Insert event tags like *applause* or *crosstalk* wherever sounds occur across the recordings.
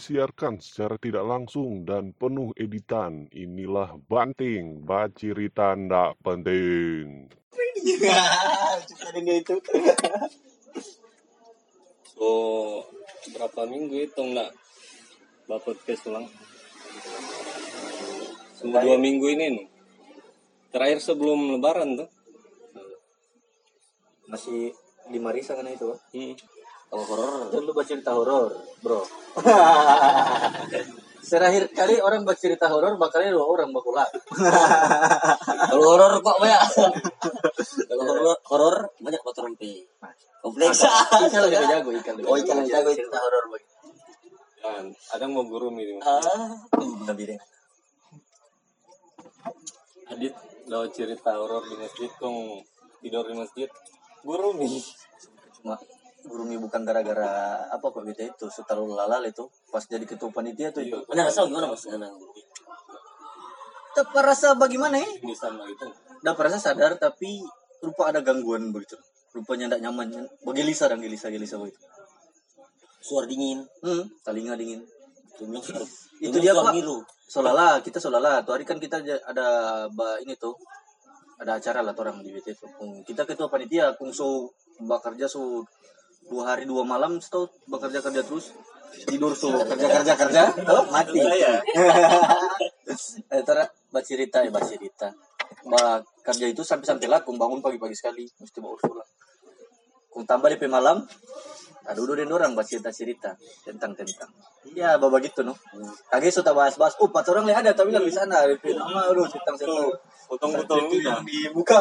disiarkan secara tidak langsung dan penuh editan. Inilah Banting, Bacirita Ndak Penting. Cuma itu. So, berapa minggu itu nggak bapak podcast ulang? So, dua minggu ini nih. Terakhir sebelum lebaran tuh. Masih lima risa kan itu. Hmm. Kalau horor, jangan lupa cerita horor, bro. *laughs* Terakhir kali orang bercerita horor bakalnya dua orang bakulah. Kalau horor kok banyak. Kalau horor horor banyak motor rompi. Kompleks. Ikan lebih jago, ikan Oh, ikan lebih jago itu. cerita horor bagi. Ada yang mau guru ini. Ah, lebih deh. Adit lewat cerita horor di masjid, kong tidur di masjid. Guru nih. Cuma Gurumi bukan gara-gara apa kok gitu itu setelah lalal itu pas jadi ketua panitia tuh itu. Benar rasa gimana mas? Guru. Dapat rasa bagaimana ya? Di sana itu. Dapat rasa sadar tapi rupa ada gangguan begitu. Rupanya tidak nyaman. Bergelisah dan gelisah gelisah begitu. Suara dingin. Hmm, telinga dingin. Itu dia, Pak. Solala, kita solala. Tuh hari kan kita ada ba, ini tuh. Ada acara lah orang di BT itu. Kita ketua panitia, kung so bekerja so dua hari dua malam tuh bekerja kerja terus tidur so kerja kerja kerja tuh mati. Saya. *laughs* Eh, tara baca cerita ya baca cerita. Kerja itu sampai sampai lah kung bangun pagi-pagi sekali mesti bawa usul Kung tambah DP malam, aduh udah den orang baca cerita cerita tentang tentang. Iya, bawa gitu no. Kage sudah bahas-bahas. Oh, empat orang yang ada tapi nggak di sana. DP nama aduh tentang tentang. Potong-potong Itu juga. yang di muka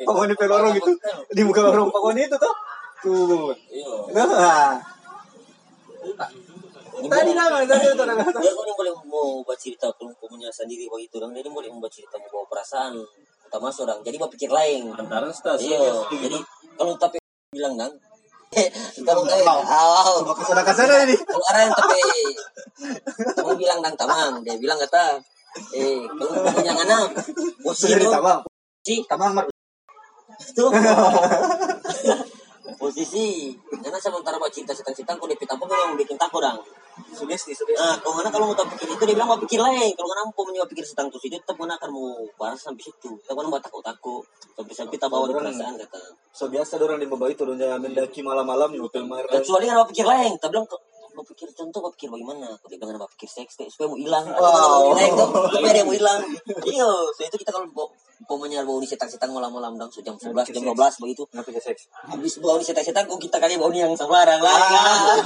panggung di lorong. Di panggung itu tuh. Tuh. Iya. Nah. Tadi nama, tadi itu nama. Dia kan boleh baca cerita punya sendiri begitu orang dia boleh baca cerita bawa perasaan utama orang jadi mau pikir lain Antara stasiun. iya jadi kalau tapi bilang kan *laughs* kalau kayak wow Sudah ke sana ini. kalau ada yang tapi kamu bilang dang tamang dia bilang kata eh kalau punya anak *laughs* posisi itu ditamang. si Tamang itu *laughs* posisi karena sementara buat cinta cinta cinta aku dipit apa memang bikin takut dong Sugesti, sugesti. nah kalau mana kalau mau tak pikir itu dia bilang mau pikir lain. Kalau mana mau menyewa pikir terus itu tetap mana akan mau balas sampai situ. Tetap mana mau takut takut sampai sampai tak bawa Orang- perasaan kata. So biasa orang di bawah itu orang mendaki malam-malam di hotel kecuali mau pikir lain tak bilang mau pikir contoh mau pikir bagaimana dia bilang mau pikir seks kayak supaya mau hilang Wow. tapi ada yang mau hilang iya so itu kita kalau mau Pokoknya bau setan-setan malam-malam dong, so jam 11, jam 12 begitu. Ngapain seks? Habis bau setan-setan, kok kita kali bau ni yang sembarang lah.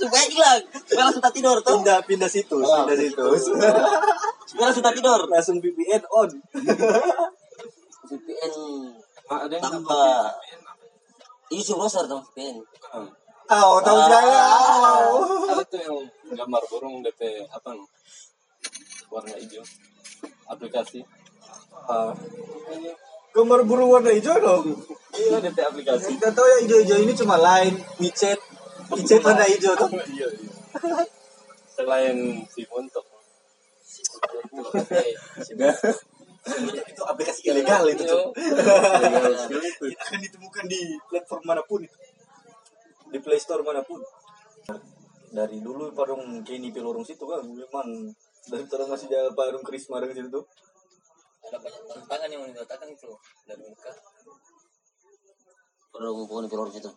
Supaya hilang, supaya langsung tak tidur tuh. Pindah pindah situs, pindah situs. Supaya langsung tak tidur. Langsung VPN on. *laughs* VPN Ah, ada yang tambah. Ini si browser tuh VPN. Oh, tahu Ah. saya. ada tuh yang gambar burung DP apa nih warna hijau aplikasi Ah. Gambar burung warna hijau dong. iya DP aplikasi Kita tahu yang hijau-hijau ini cuma Line, WeChat, WeChat warna hijau tuh. *laughs* iya iya selain si Montok itu aplikasi ilegal itu. Iya. Cuk. Legal sekali tuh. Tidak akan ditemukan di platform mana pun itu. Di Play Store mana pun. Dari dulu parung kini pelorong situ kan memang dari terus masih jalan parung Krisma dari situ. Ada banyak tantangan yang dikatakan itu dari muka. Perlu pokoknya pelor situ.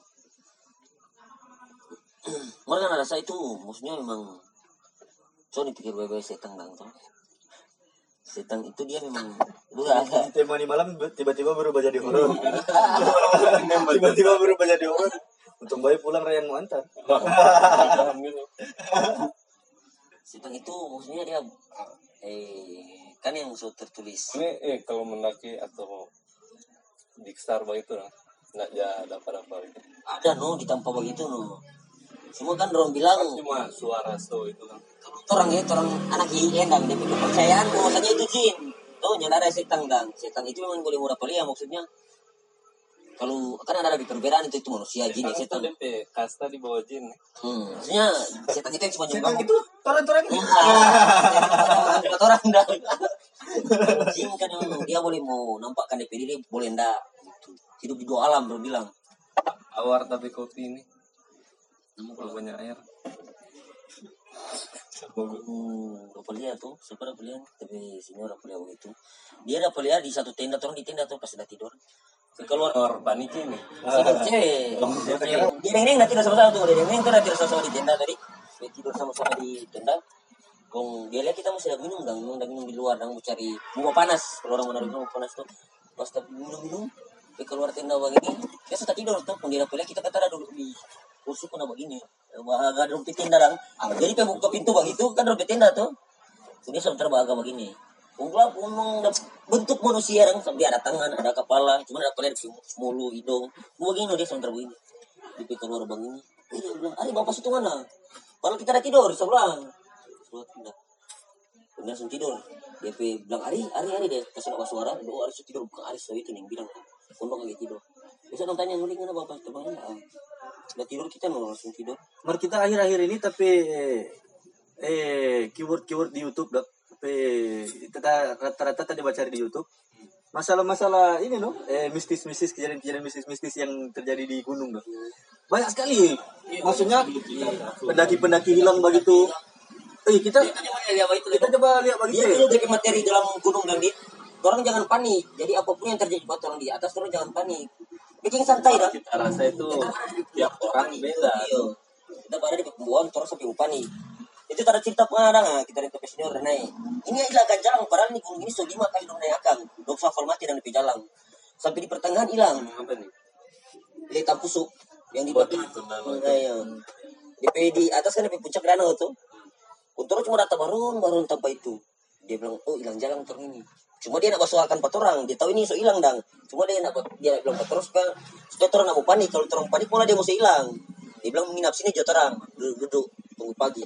Mereka kan rasa itu, maksudnya memang so dipikir bebek setan bang tuh. Setan itu dia memang Di tema di malam tiba-tiba berubah jadi horor. *laughs* tiba-tiba berubah jadi horor. Bayi pulang Ryan mau antar. Setan itu maksudnya dia eh kan yang so tertulis. Ini eh kalau mendaki atau di Star itu lah nggak ya dapat apa gitu. Ada no di tanpa begitu no. Semua kan orang bilang cuma suara so itu kan. Orang ya orang anak IN dan dia punya kepercayaan bahwasanya itu jin tuh nyala ada setan dan setan itu memang boleh murah ya maksudnya kalau kan ada di perbedaan itu itu manusia jin ya itu setan DP kasta di bawah jin hmm, maksudnya setan itu yang cuma nyumbang itu orang-orang itu. Empat orang dah. Jin kan memang dia boleh mau nampakkan DP diri boleh ndak. Gitu. Hidup di dua alam bro bilang. awar tapi kopi ini Namun kalau banyak air Hmm, dapat lihat tuh, siapa dapat lihat? Tapi sini dapat lihat begitu. Dia dapat lihat di satu tenda, orang di tenda tuh pas sudah tidur. Keluar Keluar panik ini. Tidur cewek. Dia neng neng tidak sama-sama tuh, dia neng neng tidak sama-sama di tenda tadi. Dia tidur sama-sama di tenda. Kong dia lihat kita masih ada minum dong, minum minum di luar dong, mau cari bunga panas. Kalau orang mau bunga panas tuh, pas tapi minum minum, dia keluar tenda begini, dia sudah tidur tuh. Kong dia lihat kita kata ada duduk di kursi pun begini. Bahagia duduk di tenda dong. Jadi dia buka pintu begitu kan duduk di tenda tuh. Jadi sudah terbahagia begini. Ungkap ngomong bentuk manusia dong, sampai ada tangan, ada kepala, cuma ada pelet mulu, hidung. Begini dia sebentar begini. Dia keluar begini. Dia bilang, "Ari bapak situ mana?" Padahal kita ada tidur sebelah. Sebelah pindah. Kemudian langsung tidur. Dia bilang, "Ari, Ari, Ari." Dia kasih nama suara. Oh, Ari tidur. Bukan Ari so itu yang bilang. Kondong lagi tidur. Bisa dong tanya, "Nguling mana bapak?" Teman ah. Udah tidur kita mau langsung tidur. Mar kita akhir-akhir ini tapi eh keyword-keyword di YouTube dok. Tapi kita rata-rata tadi baca di YouTube. Masalah-masalah ini loh, eh mistis-mistis kejadian-kejadian mistis-mistis yang terjadi di gunung dok. Banyak sekali. Maksudnya pendaki-pendaki hilang begitu. Eh kita Kita coba lihat begitu. itu dari materi dalam gunung dan di orang jangan panik. Jadi apa pun yang terjadi buat orang di atas orang jangan panik. Bikin santai dah. Kita rasa itu tiap orang beda. Iya. Kita pada di pembuahan terus sampai upani. Itu ada cerita pengadang ah, kita dari tepi senior naik. Ini adalah akan jalan padahal nih gunung ini sudah lima kali dong naik akan. Dok safal mati dan di jalan. Sampai di pertengahan hilang. Apa nih? Lihat pusuk yang di Oh, batu. di Tundano. Iya. Di, di atas kan di puncak danau tuh. Untung cuma datang barun barun tanpa itu. Dia bilang, oh hilang jalan motor ini. Cuma dia nak basuhkan empat orang. Dia tahu ini so hilang dang. Cuma dia nak dia nak bilang empat terus. Supaya orang nak mau panik. Kalau orang panik malah dia mau hilang. Dia bilang menginap sini jauh terang. Duduk, duduk tunggu pagi.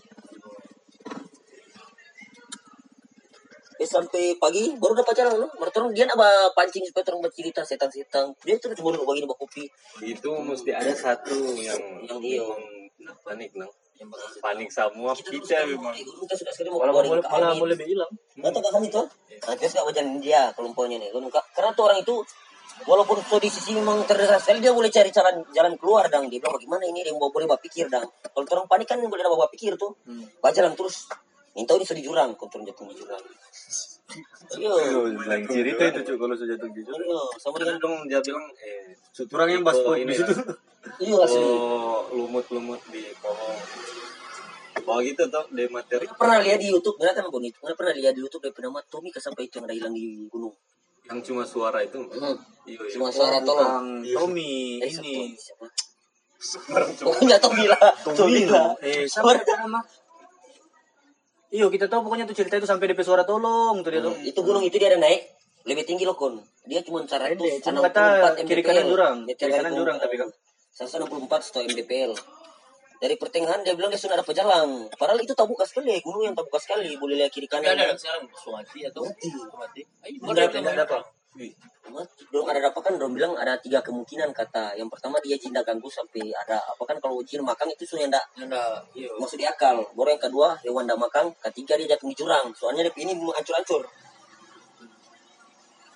Eh sampai pagi baru dapat jalan loh. Baru turun dia nak ba- pancing supaya orang bercerita setan-setan. Dia terus cuma duduk begini bawa kopi. Itu mesti ada satu yang Yang iya. panik nang. Panik semua kita memang. Kita sudah sekali mau boleh ke malah tahu kami itu. Nah, terus nggak wajan dia kelompoknya nih. Karena tuh orang itu walaupun so di sisi memang terdesak sekali dia boleh cari jalan jalan keluar dang. Dia bilang bagaimana ini dia mau boleh berpikir dang. Kalau orang panik kan boleh ada pikir tuh. Baca jalan terus. Minta ini so di jurang, kau turun jatuh di jurang. Iya. lain cerita itu cuy kalau sudah jatuh gitu. Iya, sama dengan Dong dia bilang eh Suturang yang bas Oh, di ini situ. *laughs* iya asli. oh lumut-lumut di pohon. Bahwa gitu tuh di materi pernah lihat di YouTube, benar kan Boni? Mana pernah lihat di YouTube dari penama Tommy sampai itu yang ada hilang di gunung. yang cuma suara itu. Hmm. Iya, iya. Cuma suara tolong. Bukan Tommy Eh, ini. siapa? Orang cuma *laughs* Oh, enggak Tommy lah. Tommy lah. Eh, siapa nama? Iyo, kita tahu pokoknya tuh cerita itu sampai DP suara tolong tuh dia tuh. itu gunung itu dia ada naik lebih tinggi loh kon dia cuma 100 Pede, cuma kata kiri kanan jurang. Kiri kanan jurang tapi kan. 164 atau mdpl dari pertengahan dia bilang dia sudah ada pejalan padahal itu tak buka sekali gunung yang tak buka sekali boleh lihat kiri kanan Ada sekarang Suwati atau Suwati. Ayo, Tidak tidak apa. Mati. Dorong ada apa kan? Dorong bilang ada tiga kemungkinan kata. Yang pertama dia cinta ganggu sampai ada apa kan? Kalau jin makang itu sudah ndak Ada iya. masuk di akal. Baru yang kedua hewan ndak makang. Ketiga dia jatuh di jurang. Soalnya dia ini hancur-hancur.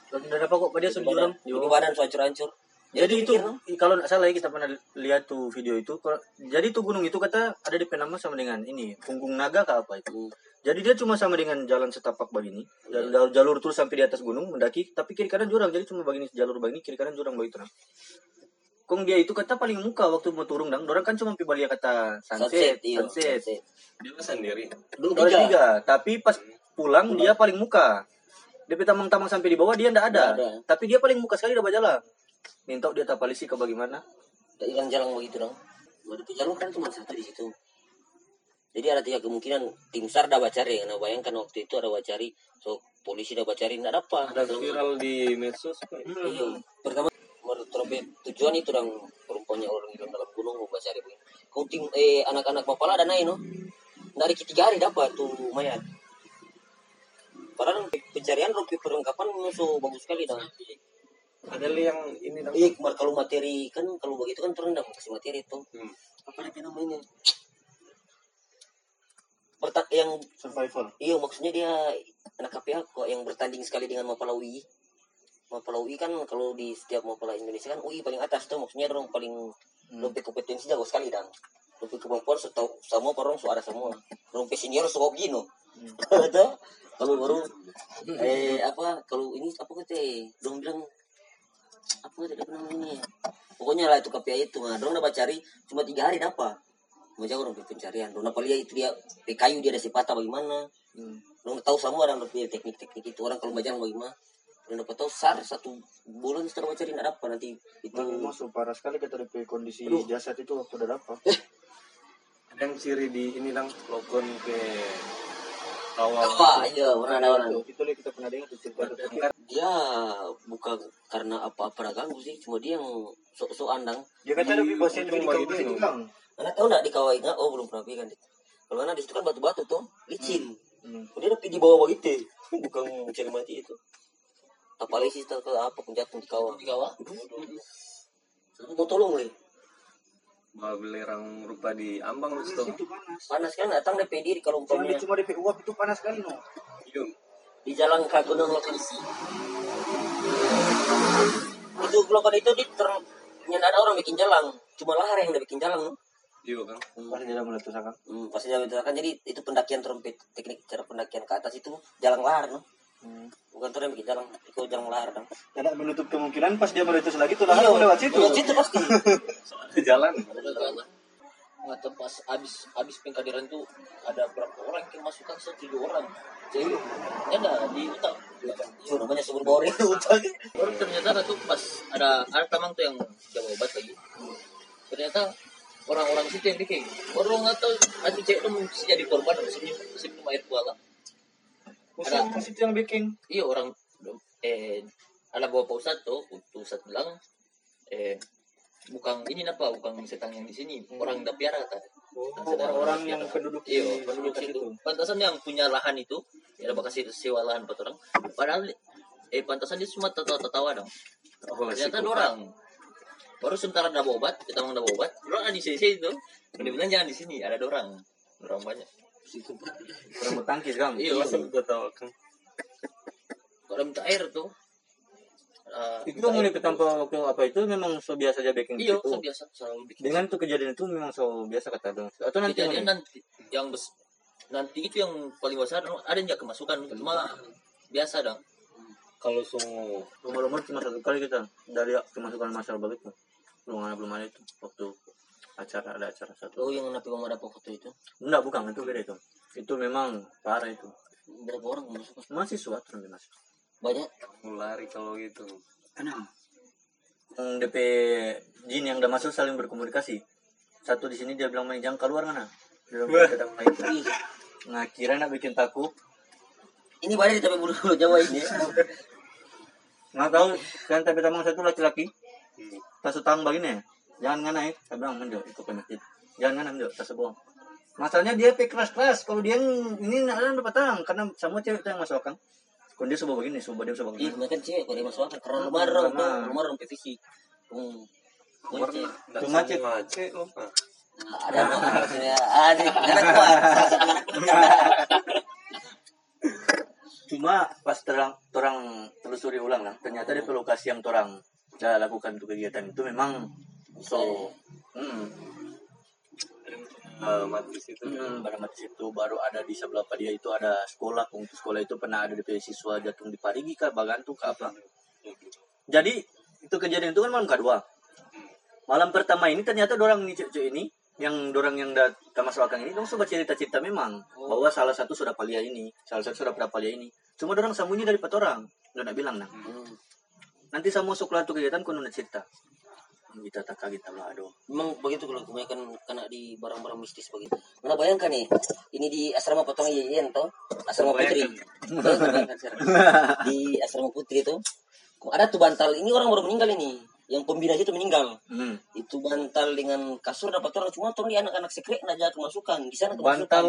Tidak apa kok dia sudah jurang. jadi badan so hancur-hancur Jadi itu no? kalau nggak salah ya kita pernah lihat tuh video itu. kalau- Jadi tuh gunung itu kata ada di penama sama dengan ini punggung naga kah apa itu. Jadi dia cuma sama dengan jalan setapak begini, jalur, jalur, jalur terus sampai di atas gunung mendaki, tapi kiri kanan jurang. Jadi cuma begini jalur begini kiri kanan jurang begitu nah. Kong dia itu kata paling muka waktu mau turun dang. Dorang kan cuma pibalia kata sunset, iya, sunset. sunset. dia sendiri. Dulu Dorang tiga. tiga, tapi pas pulang dia paling muka. Dia tamang-tamang sampai di bawah dia ndak ada. Ada. Tapi dia paling muka sekali dapat jalan. Minta dia tapalisi ke bagaimana? Tak hilang jalan begitu dong. Itu jalur kan cuma satu di situ. Jadi ada tiga kemungkinan tim SAR dah bacari. Nah bayangkan waktu itu ada bacari. So polisi dah bacari nggak apa. Ada viral di medsos. Iya. Pertama menurut Robert tujuan itu dong perempuannya orang hilang dalam gunung mau bacari. Kau tim eh anak-anak mapala ada naik no. Dari tiga hari dapat tuh mayat. Padahal pencarian ropi perlengkapan musuh bagus sekali dong. Ada yang ini dong. Iya, kalau materi kan kalau begitu kan dong kasih materi itu. Hmm. Apa dia namanya? Perta yang Survival. iya maksudnya dia anak KPA kok yang bertanding sekali dengan Mapala UI. Mapala UI kan kalau di setiap Mapala Indonesia kan UI paling atas tuh maksudnya orang paling lebih kompetensi jago sekali dong. Tapi kemampuan setahu semua *laughs* orang so ada semua. Orang senior so gino. Hmm. Kalau baru eh apa kalau ini apa kata dong bilang apa kata apa namanya pokoknya lah itu KPI itu nah dong dapat cari cuma tiga hari dapat mau jauh orang pencarian dong dapat lihat itu dia eh, kayu dia ada sipata bagaimana Hmm. dong tahu semua orang punya teknik-teknik itu orang kalau bajang bagaimana dong dapat tahu sar satu bulan setelah cari tidak dapat nanti itu so parah sekali kita DP kondisi Aduh. jasad itu waktu udah dapat. Kadang ciri di ini lang logon ke kawal. apa iya pernah ada orang Itu, itu lihat kita pernah dengar tuh cerita itu. Dia bukan karena apa-apa ada ganggu sih cuma dia yang sok-sok andang Dia kata lebih Indonesia di gitu. itu bang. Anda tahu nggak di kawah ingat? Oh belum pernah pergi kan? Kalau mana di situ kan batu-batu tuh, licin. Hmm. Dia udah di bawah begitu, *laughs* bukan mencari mati itu. Apalagi sih kalau apa pun jatuh di kawah. Di kawah. Mau tolong nih. Bawa belerang rupa di ambang lu Panas kan datang DP diri kalau Cuma umpamanya cuma DP uap itu panas sekali no. Di jalan ke gunung lokasi. Itu kalau itu di ter ada orang bikin jalan, cuma lahar yang udah bikin jalan. Iya kan. Pasti dia mulai tusakan. Hmm, pasti jalan itu kan jadi itu pendakian trompet teknik cara pendakian ke atas itu jalan lahar no. Hmm. Bukan tuh yang bikin jalan, itu jalan lahar dong. Tidak menutup kemungkinan pas dia meletus lagi tuh lah Iya, lewat situ. Lewat situ pasti. *laughs* Ada jalan. Ada kan? Nggak pas abis abis pengkaderan tuh ada berapa orang yang masukkan satu tujuh orang. Jadi ya ada di utang. Itu namanya sebelum itu *laughs* utang. Baru ternyata ada tuh pas ada ada tamang tuh yang jaga obat lagi. Ternyata orang-orang situ yang bikin. Orang nggak tahu ada cewek tuh mesti jadi korban sebelum sebelum air kuala. Pusat pas itu yang bikin. Iya orang eh ada bawa Pak Ustadz tuh, Pak Ustadz bilang eh bukan ini apa? Bukan setan yang di sini. Orang yang piara kata Orang-orang yang penduduk iya penduduk sekitar itu pantasan yang punya lahan itu ya ada kasih sewa lahan buat orang. Padahal eh pantasan dia cuma tertawa-tertawa dong. Ternyata ada orang. Baru sementara ada obat kita mau ada obat orang ada di sini itu dia bilang jangan di sini ada orang. Orang banyak. Orang bertangkis kan. iya. Langsung tahu kan. kalau minta air tuh eh, Itu mulai air. ketemu waktu apa itu memang so biasa aja baking iya itu. biasa selalu bikin Dengan tuh kejadian itu memang so biasa kata dong. Atau nanti kejadian nanti yang bes, nanti itu yang paling besar ada yang nggak kemasukan cuma biasa dong Kalau semua rumah-rumah cuma satu kali kita dari kemasukan masalah begitu. Belum ada belum ada itu waktu acara ada acara satu. Oh yang napi mama dapat foto itu Enggak bukan itu beda itu. Itu memang parah itu. berapa orang yang masuk? Mahasiswa terus masuk. Banyak. mau lari kalau gitu. Enam. Yang DP jin yang udah masuk saling berkomunikasi. Satu di sini dia bilang main jangan keluar mana. Dia bilang kita main. Nah kira nak bikin takut. Ini banyak di tapi bulu Jawa ini. Nggak tahu kan tapi tamang satu laki-laki. Pas utang begini jangan ngana ya. Saya bilang menjo ikut ke masjid. Jangan ngana menjo tas bohong. Masalahnya dia pe keras-keras. Kalau dia yang- ini ada dapat tang karena semua cewek itu yang masuk kan. Dia coba begini, coba dia coba Ih, begini. mereka cewek kalau dia masuk akal karena rumah. Hmm. Banyak cewek. Cuma cek. Ah. Ada ada kuat. Cuma pas terang orang telusuri ulang lah, ternyata di lokasi yang orang dah lakukan untuk kegiatan itu memang so hmm, Eh, mati situ. hmm, mati situ baru ada di sebelah dia itu ada sekolah, untuk sekolah itu pernah ada di siswa jatuh di Parigi kah, Bagantu kah apa. Jadi itu kejadian itu kan malam kedua. Malam pertama ini ternyata orang ini cewek ini yang dorang yang dah masuk akang ini dong coba cerita-cerita memang bahwa salah satu sudah palia ini, salah satu sudah pernah palia ini. Cuma dorang sembunyi dari empat orang. Udah bilang nah. Hmm. Nanti saya masuk keluar tuh kegiatan kau nak cerita. Kita tak kaget lah aduh. Memang begitu kalau kebanyakan kena di barang-barang mistis begitu. Mana bayangkan nih, ini di asrama potong Yeyen toh, asrama putri. Bayangkan *laughs* di asrama putri itu ada tuh bantal. Ini orang baru meninggal ini. Yang pembina itu meninggal. Hmm. Itu bantal dengan kasur dapat orang cuma tuh di anak-anak sekret aja kemasukan. Di sana kemasukan. Bantal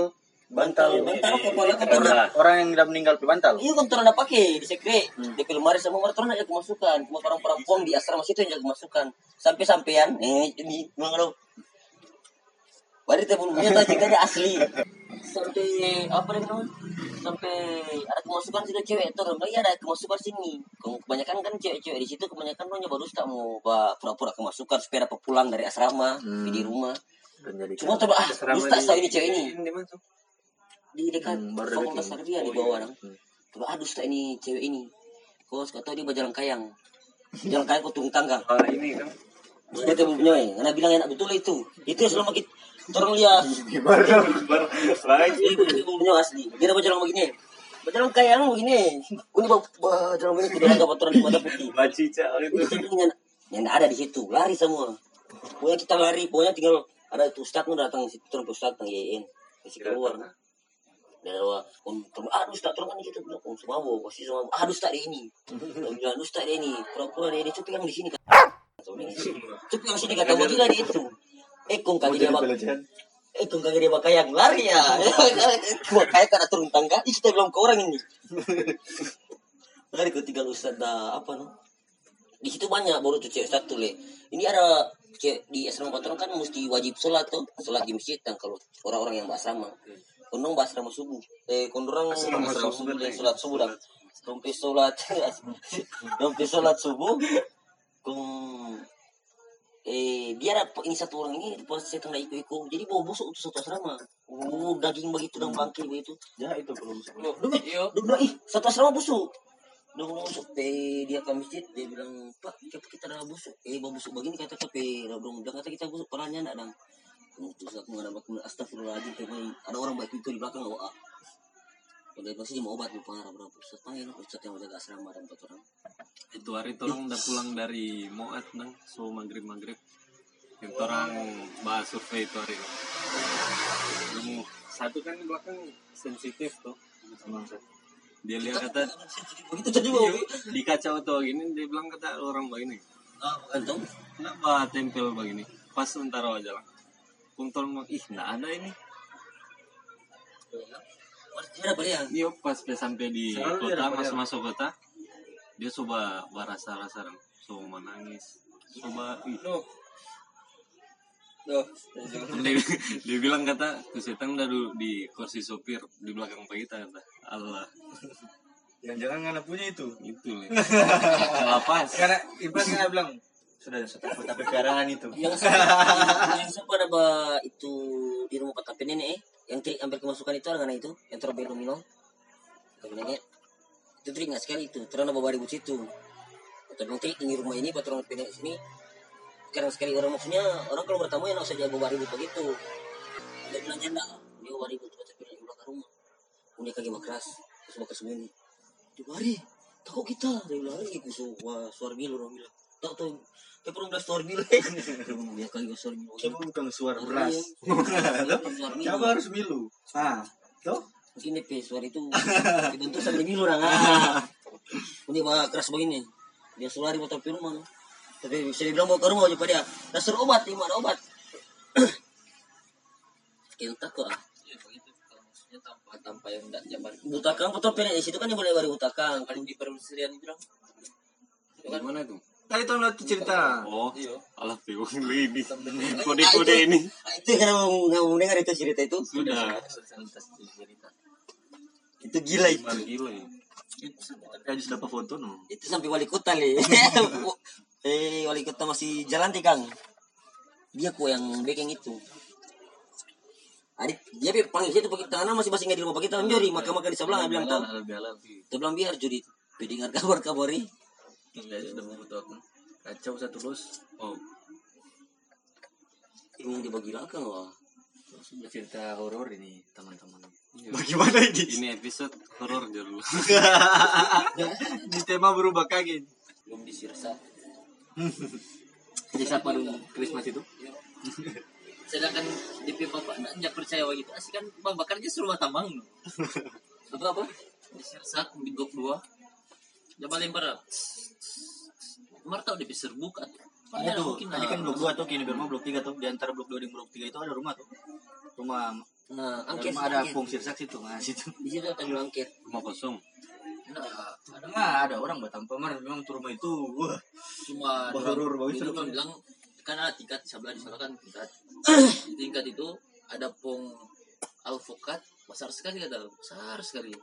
bantal. Bantal kepala kepala. orang yang udah meninggal di bantal. Iya kan orang pakai di sekret di lemari sama orang orang aja kemasukan. Cuma orang perempuan di asrama situ yang kemasukan. Sampai sampean eh ini lo Baru belum punya tahu ceritanya asli. Sampai apa nih namanya sampai ada kemasukan situ cewek tuh orang iya ada kemasukan sini. Kebanyakan kan cewek-cewek di situ kebanyakan punya baru tak mau pura-pura kemasukan supaya dapat pulang dari asrama Hmm. di rumah. Cuma tuh ah, Asrama dusta saya ini cewek ini. Di tuh? Dekat Hmm, fakultas dekat Sarjana di Oh, bawah iya. dong. Coba ah dusta ini cewek ini. Kau suka tahu dia berjalan kayang. Jalan kayang kau turun tangga. Ah, ini kan. Dia temu punya, karena bilang enak betul itu. Itu yang selama kita orang lihat. Baru baru lagi. Itu punya asli. Dia berjalan begini. Berjalan kayang begini. Ini berjalan begini tidak ada kotoran di mata putih. Bacica itu. Itu yang yang ada di situ. Lari semua. Pokoknya kita lari. Pokoknya tinggal ada itu ustadz datang di situ. Terus ustadz YN. Kasih keluar. Dan om teman, aduh ustadz turun kan di situ. Om semua pasti semua. Aduh ustadz dia ini. Dia bilang, "Aduh, ustadz dia ini. Pura-pura dia. Coba pegang di sini. Coba pegang sini kata mau tidak di itu. Eh, kong kaki dia eh kong kaki dia pakai yang lari ya. *laughs* Gua kayak karena turun tangga. Ih, kita bilang ke orang ini. *laughs* Lari ke tinggal ustadz dah apa no? Di situ banyak baru tuh cewek satu le. Ini ada cewek di asrama patron kan mesti wajib sholat tuh, sholat di masjid dan kalau orang-orang yang asrama. Kondong asrama subuh. Eh kondorang asrama subuh le sholat subuh dah. Sampai sholat, sampai *laughs* sholat subuh. Kong eh dia ada ini satu orang ini pas saya tengah ikut-ikut jadi bau busuk untuk satu asrama oh, daging begitu dan bangkai begitu. Ya itu belum dia bilang ih satu asrama busuk. Ngomong busuk. Eh dia ke masjid dia bilang pak kita kita ada busuk. Eh bau busuk begini kata tapi dong. Dia kata kita busuk perannya enggak dong terus aku nggak dapat astagfirullahaladzim tapi ada orang baik itu di belakang ah udah pasti mau obat lupa parah berapa ustaz panggil ustaz yang jaga asrama dan empat orang. Itu hari orang udah pulang dari Moat nang, so maghrib maghrib. Yang orang bahas survei itu hari. Yang satu kan di belakang sensitif tuh. Dia lihat kata begitu jadi mau di kaca tuh gini dia bilang kata orang begini. Ah bukan tuh kenapa tempel begini? Pas sebentar aja lah Puntul mau ih nggak ada ini. Ada apa ya? Iya pas dia sampai di kota masuk masuk kota dia coba berasa rasa so menangis coba ih. Dia, dia bilang kata tuh setan udah di kursi sopir di belakang kita kata. Allah. Jangan-jangan nggak punya itu? Itu lapas karena Ibas kan bilang sudah satu kota pekarangan itu *laughs* Yang sempat, ada itu di rumah Pak Tapi Nenek eh. Yang trik hampir kemasukan itu ada itu, yang minum. Tapi Nenek. Itu trik nggak sekali itu, terus bawa ribut situ. Atau trik ini rumah ini, patron Nenek sini. Karena sekali orang maksudnya orang kalau bertamu ya nggak usah jago bawa begitu. Dia bilang janda, dia bawa ribut Tapi Nenek belakang rumah. Punya kaki keras, terus bakar sembunyi. Di bari, takut kita. Dia bilang, ini kusuk, wah suara milu orang bilang. Tak tahu, dia pernah bilang suara milu. Dia *laughs* kali suara milu. coba bukan suara Iya. beras Suara milu. coba harus milu ah tuh Mungkin DP suara itu dibentuk sampai milu orang. Ah. *laughs* Ini mah keras begini. Dia sulari motor di rumah. Tapi bisa dibilang mau ke rumah aja dia. Dah suruh obat, ini ada obat. *clears throat* Yang takut ah. Iya, begitu. Kalau maksudnya tanpa tanpa yang tidak jabar. Butakang betul penek di situ kan yang boleh bari butakang. Paling di perindustrian itu bilang. Itu tadi tuh lihat cerita oh Iya. Allah bingung ini kode kode ini Ah, Itu mau nggak mau dengar itu cerita itu. sudah. Itu gila itu. Gila ya habis dapat foto no Itu sampai wali kota le. *laughs* eh wali kota masih jalan ti Kang. Dia kok yang bikin itu. Adik, dia pi- panggil situ pakai tangan masih masih nggak di rumah pakai tangan jori maka maka di sebelah bilang tahu. Bilang biar juri. Dia dengar kabar kabari. Enggak sudah membutuh aku. Kacau satu terus. oh Yang dibagi belakang wah. Cerita horor ini teman-teman. iya. bagaimana ini ini episode horor dulu *laughs* *laughs* di tema berubah kaget Belum disirsa. jadi siapa dulu Christmas itu Sedangkan DP bapak enggak percaya begitu. Asik kan Bang Bakar aja suruh tambang. *laughs* Apa apa? Disirsa di blok 2. Jabal lempar. Mar tahu DP serbuk atau Ada tuh, mungkin tadi kan blok 2 tuh, kini rumah blok 3 tuh. Di antara blok 2 dan blok 3 itu ada rumah tuh. Rumah, Nah, ada angket. rumah ada angket. fungsi saksi tuh. Nah, situ. Di situ ada yang angket. rumah kosong Nah, ada Nah, ada orang bertanpa mar memang tuh rumah itu. Wah, cuma Horor banget itu itu. kan bilang kan ada tingkat sebelah di sana kan tingkat di *coughs* tingkat itu ada pong alfokat besar sekali kata besar sekali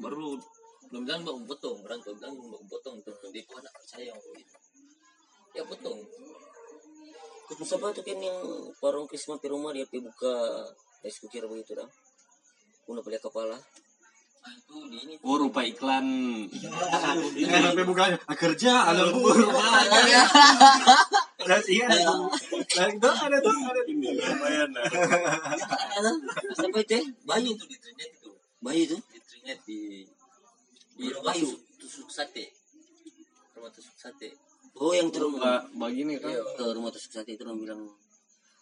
baru belum bilang mbak potong orang tuh bilang mbak potong tuh dia kok anak percaya gitu ya potong Terus apa tuh kan yang warung Krisma di rumah dia pergi buka rice cooker begitu dah. Udah beli kepala. Ah, itu di ini Oh rupa iklan. *laughs* Ini sampai buka kerja *laughs* ada bubur. Dan iya. Dan itu ada tuh ada. Ini lumayan. Ada sampai teh bayu itu di Trinidad itu bayu tuh. di Trinidad di di rumah tusuk, tusuk sate rumah tusuk sate Oh yang turun Ba begini kan. ke rumah tusuk sate itu orang bilang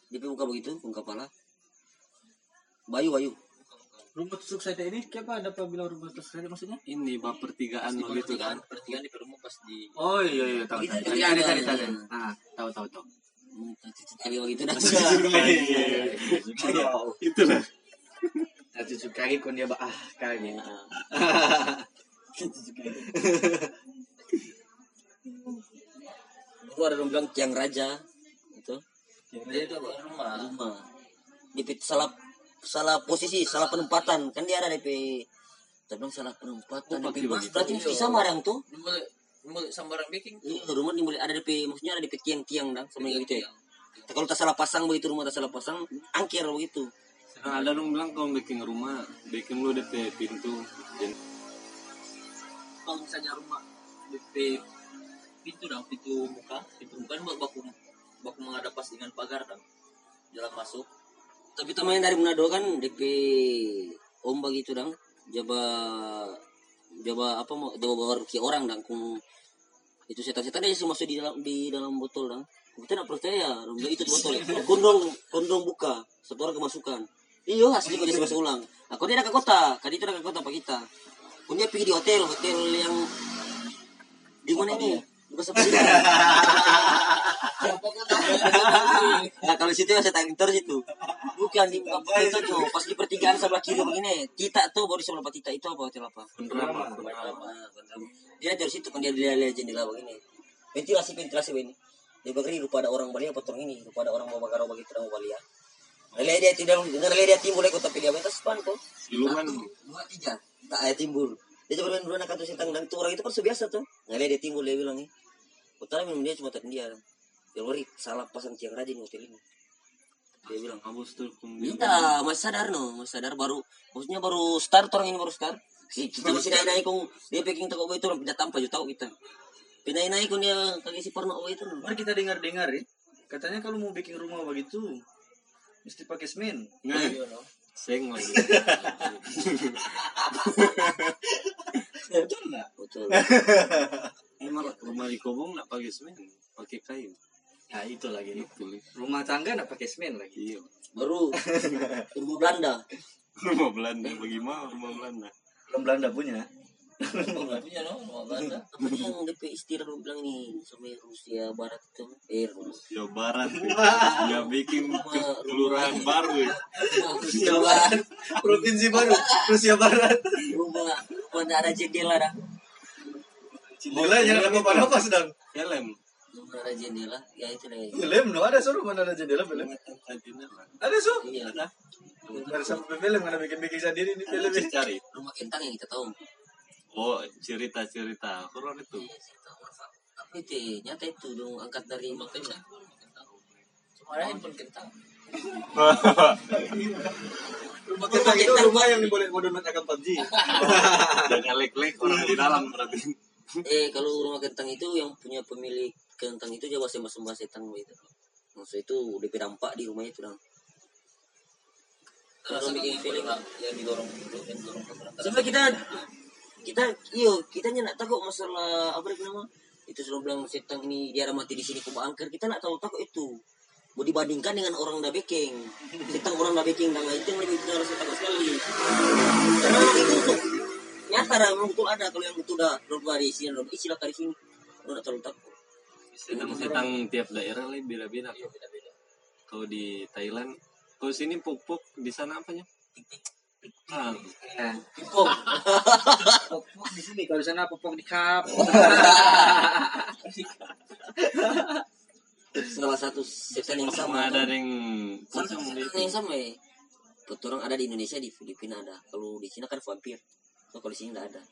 dia buka begitu buka kepala. Bayu bayu. Rumah tusuk sate ini kenapa ada apa bilang rumah tusuk sate maksudnya? Ini bab pertigaan begitu kan. pertigaan di rumah pas di Oh iya iya tahu. Kita tahu. tadi Ada ada- tadi tadi. Ah, tahu tahu tahu. Hmm, Kali begitu dah. Itu lah. Tadi suka kon dia ah kali. *laughs* Itu ada orang bilang tiang raja itu dia itu apa rumah rumah. DP salah salah posisi salah penempatan kan dia ada DP saya bilang salah penempatan Oh, DP pakai berarti mesti sama yang tuh Ini mulai ini mulai sambaran baking Iya, rumah dimulai ada DP maksudnya ada DP tiang-tiang dah sama gitu ya. tiang. Kalau tak salah pasang begitu rumah tak salah pasang angkir begitu. Nah, ada dong bilang kalau bikin rumah, bikin lu DP pintu. Kalau misalnya rumah DP pintu dong pintu muka pintu muka ini buat baku baku menghadap pas dengan pagar dong jalan masuk Tapi temannya dari Manado kan DP ombak gitu dang. Jaba jaba apa mau jaba bawa ke orang dang kung itu setan-setan dia masuk di dalam di dalam botol dang. Kita nak percaya, rumah itu botol. Kondong kondong buka, satu orang kemasukan. Iyo asli kau masuk ulang. Aku dia ke kota, kali itu ke kota apa kita. Kau dia pergi di hotel, hotel yang di mana ini? Bukan seperti Nah kalau situ ya saya tanya terus itu. Bukan di muka hotel itu tuh. Pas di pertigaan sebelah kiri begini. Kita tuh baru sebelah kita itu apa hotel apa? Nah, Dia dari situ kan dia lihat jendela begini. Ventilasi ventilasi begini. Dia begini rupa ada orang Bali apa orang ini. Rupa ada orang mau bakar begitu orang Bali ya. Lihat dia tidak dengar lihat dia timbul ikut tapi dia atas pan tuh. Siluman. Dua tiga. Tak ada timbul. Dia coba dua anak tuh sentang dan tuh orang itu kan biasa tuh. Nggak dia timbul dia bilang nih. Utara minum dia cuma tadi dia. Dia lori salah pasang tiang rajin hotel ini. Dia bilang Habis tuh kemudian. Iya, masih sadar no, masih sadar baru, maksudnya baru start orang ini baru start. Si kita masih naik naik kong dia packing toko itu orang pindah tanpa juta tahu kita. Pindah naik kong dia kaki si porno itu. no. Mari kita dengar-dengar ya. Katanya kalau mau bikin rumah begitu mesti pakai semen. Nah, seng lagi. *laughs* *laughs* Betul enggak? Betul. *laughs* Emang rumah di Kobong nak pakai semen, pakai kayu. Nah, itu lagi. Itu. Rumah tangga enggak pakai semen lagi. Iya. Baru *laughs* rumah Belanda. Rumah Belanda bagaimana rumah Belanda? Orang Belanda punya. nggak punya no rumah Belanda *laughs* Apa yang DP istirahat lu bilang nih sama Rusia Barat itu? Eh, Rusia. Barat. Ya bikin ke- kelurahan baru. ya. Rusia Barat. Provinsi baru. Rusia Barat. Rumah mana ada jendela dah. Jendela jangan apa apa sedang. Rumah ada jendela, ya itu deh. Film no ada suruh mana ada jendela film. Ada su. Iya. Nah. Baru sampai film mana bikin-bikin sendiri ini film ini. Cari. Rumah kentang yang kita tahu. Oh, cerita-cerita horor itu. Apa itu? Nyata itu dong angkat dari makanya cuma ada handphone kentang Rumah kita itu rumah yang boleh mau download akan PUBG. Jangan lek-lek orang di dalam berarti. Eh kalau rumah kentang itu yang punya pemilik kentang itu bahasa bahasa setan gitu. Maksud itu DP dampak di rumah itu dong. Kalau bikin film yang didorong yang belakang. Sampai kita kita iyo kita nak tahu masalah apa itu nama itu selalu bilang setan ini dia mati di sini kuba angker kita nak tahu tahu itu mau dibandingkan dengan orang dah baking setan orang dah baking dan itu yang lebih kita harus takut sekali karena memang itu tuh nyata dah memang betul ada kalau yang itu dah berubah di sini berubah istilah dari sini lu nak terlalu takut Setang-setang tiap daerah lah beda-beda. Kalau di Thailand, kalau sini pupuk di sana apanya? Ah, Pipong. Popok di sini kalau di sana popok di kap. *laughs* salah satu setan yang sama sama ada yang Salah pocong satu di setan yang sama ya betul orang ada di Indonesia di Filipina ada. Kalau di Cina kan vampir. So, kalau di sini nggak ada.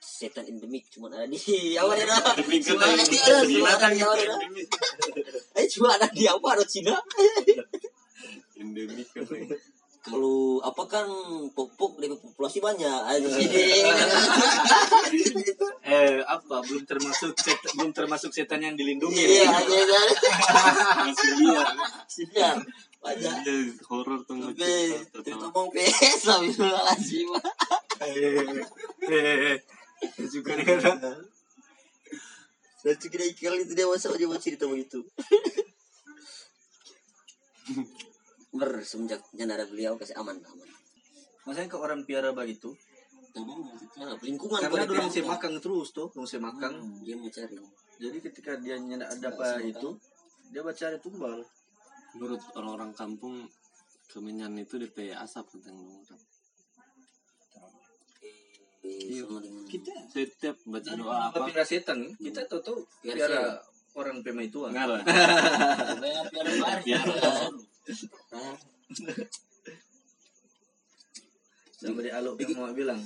Setan endemik cuma *laughs* ada di Di pinggir Cuma ada di ada, di Jawa itu ada endemik. *laughs* Eh cuma ada di apa ada Cina. endemik kan *laughs* Kalau apa kan popok dari populasi banyak. Ada di sini. Eh apa belum termasuk set, belum termasuk setan yang dilindungi. Iya, iya. masih liar Siap. Banyak. Iya, horor tuh Tapi cerita itu ngomong PS Astagfirullahaladzim. Eh, juga dia Dan kira kali itu dia masa dia mau cerita begitu. Ber semenjak jangan ada beliau kasih aman aman. Maksudnya ke orang piara begitu, Nah, lingkungan karena dorong pihak- semakang terus tuh, dorong semakang. dia mau cari. Jadi ketika dia nyana ada apa itu, dia baca cari tumbal. menurut orang-orang kampung kemenyan itu DP asap tentang orang sama dengan Kita. Setiap baca doa apa. Piara setan, kita tahu tahu Piara piara orang pema itu. enggak lah Ah, Sama dia alok yang mama bilang.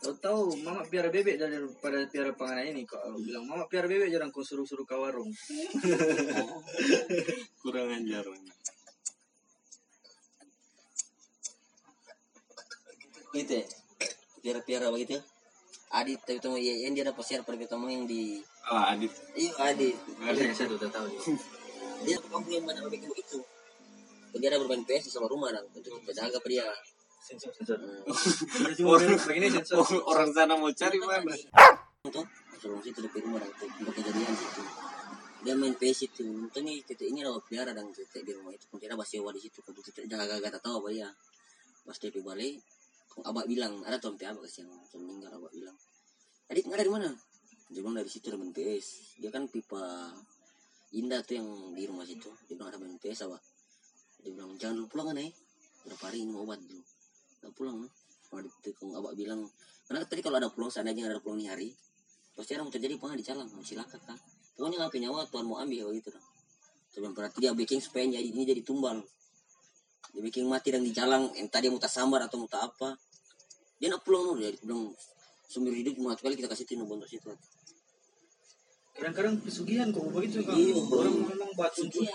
Tahu tahu mama piara bebek daripada piara panganan ini kok Alok bilang mama piara bebek jarang kau suruh-suruh ke warung. *laughs* kurang ajar gitu ya. Piara-piara begitu. Adit tapi temu ya yang dia dapat share pertama yang di ah adit Iya Adit. Ada yang saya udah tahu. *laughs* Dia kampung yang mana begitu begitu. Dia ada bermain PS di sama rumah dan untuk kita jaga apa dia. Sensor sensor. Hmm. Orang begini sensor. *laughs* orang sana mau cari mana Tuh, sebelum situ di rumah dan untuk kejadian situ. Dia main PS itu. Untung nih kita ini rawat pelihara dan kita di rumah itu. Kita bahas sewa di situ. Kalau kita tak tahu apa dia. Pas dia balik, abah bilang ada tuh sampai abah yang meninggal abah bilang. Adit nggak dari mana? Dia bilang dari situ ada main PS. Dia kan pipa Indah tuh yang di rumah situ. Dia bilang ada main PS abah. Dia bilang jangan dulu pulang kan eh. Berapa hari ini obat dulu. Nggak pulang. no. Kalau ditekung abah bilang karena tadi kalau ada pulang seandainya ada pulang nih hari pasti mau terjadi apa di calang oh, silakan kan pokoknya nggak nyawa Tuhan mau ambil gitu dong sebelum berarti dia bikin supaya jadi ini jadi tumbal dia bikin mati dan di calang entah dia mau tak sambar atau mau tak apa dia nak pulang loh dia bilang sumber hidup cuma kali kita kasih tino bontor situ. Kadang-kadang pesugihan kok begitu kan. Iya. Orang memang buat untuk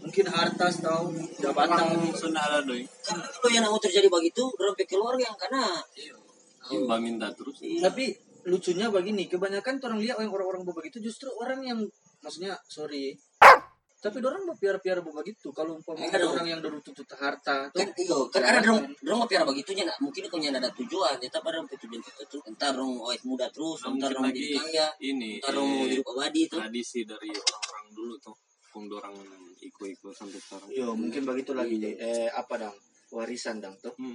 mungkin harta tahu jabatan ada doi. Karena kalau yang mau terjadi begitu orang pikir keluarga yang karena Imba minta terus. Tapi lucunya begini kebanyakan orang lihat orang-orang begitu justru orang yang maksudnya sorry tapi orang mau piara-piara begitu kalau umpamanya Ada orang yang dorong tuntut harta tuh kan iyo kan ada dong dong mau piara begitunya nak mungkin kau nyanda ada tujuan kita pada tujuan tertentu entar dong awet muda terus entar dong jadi kaya ini entar dong mau eh, hidup abadi tuh tradisi dari orang-orang dulu tuh pun orang ikut-ikut sampai sekarang Iya, mungkin begitu lagi deh. Eh, apa dong? Warisan dong tuh. Hmm.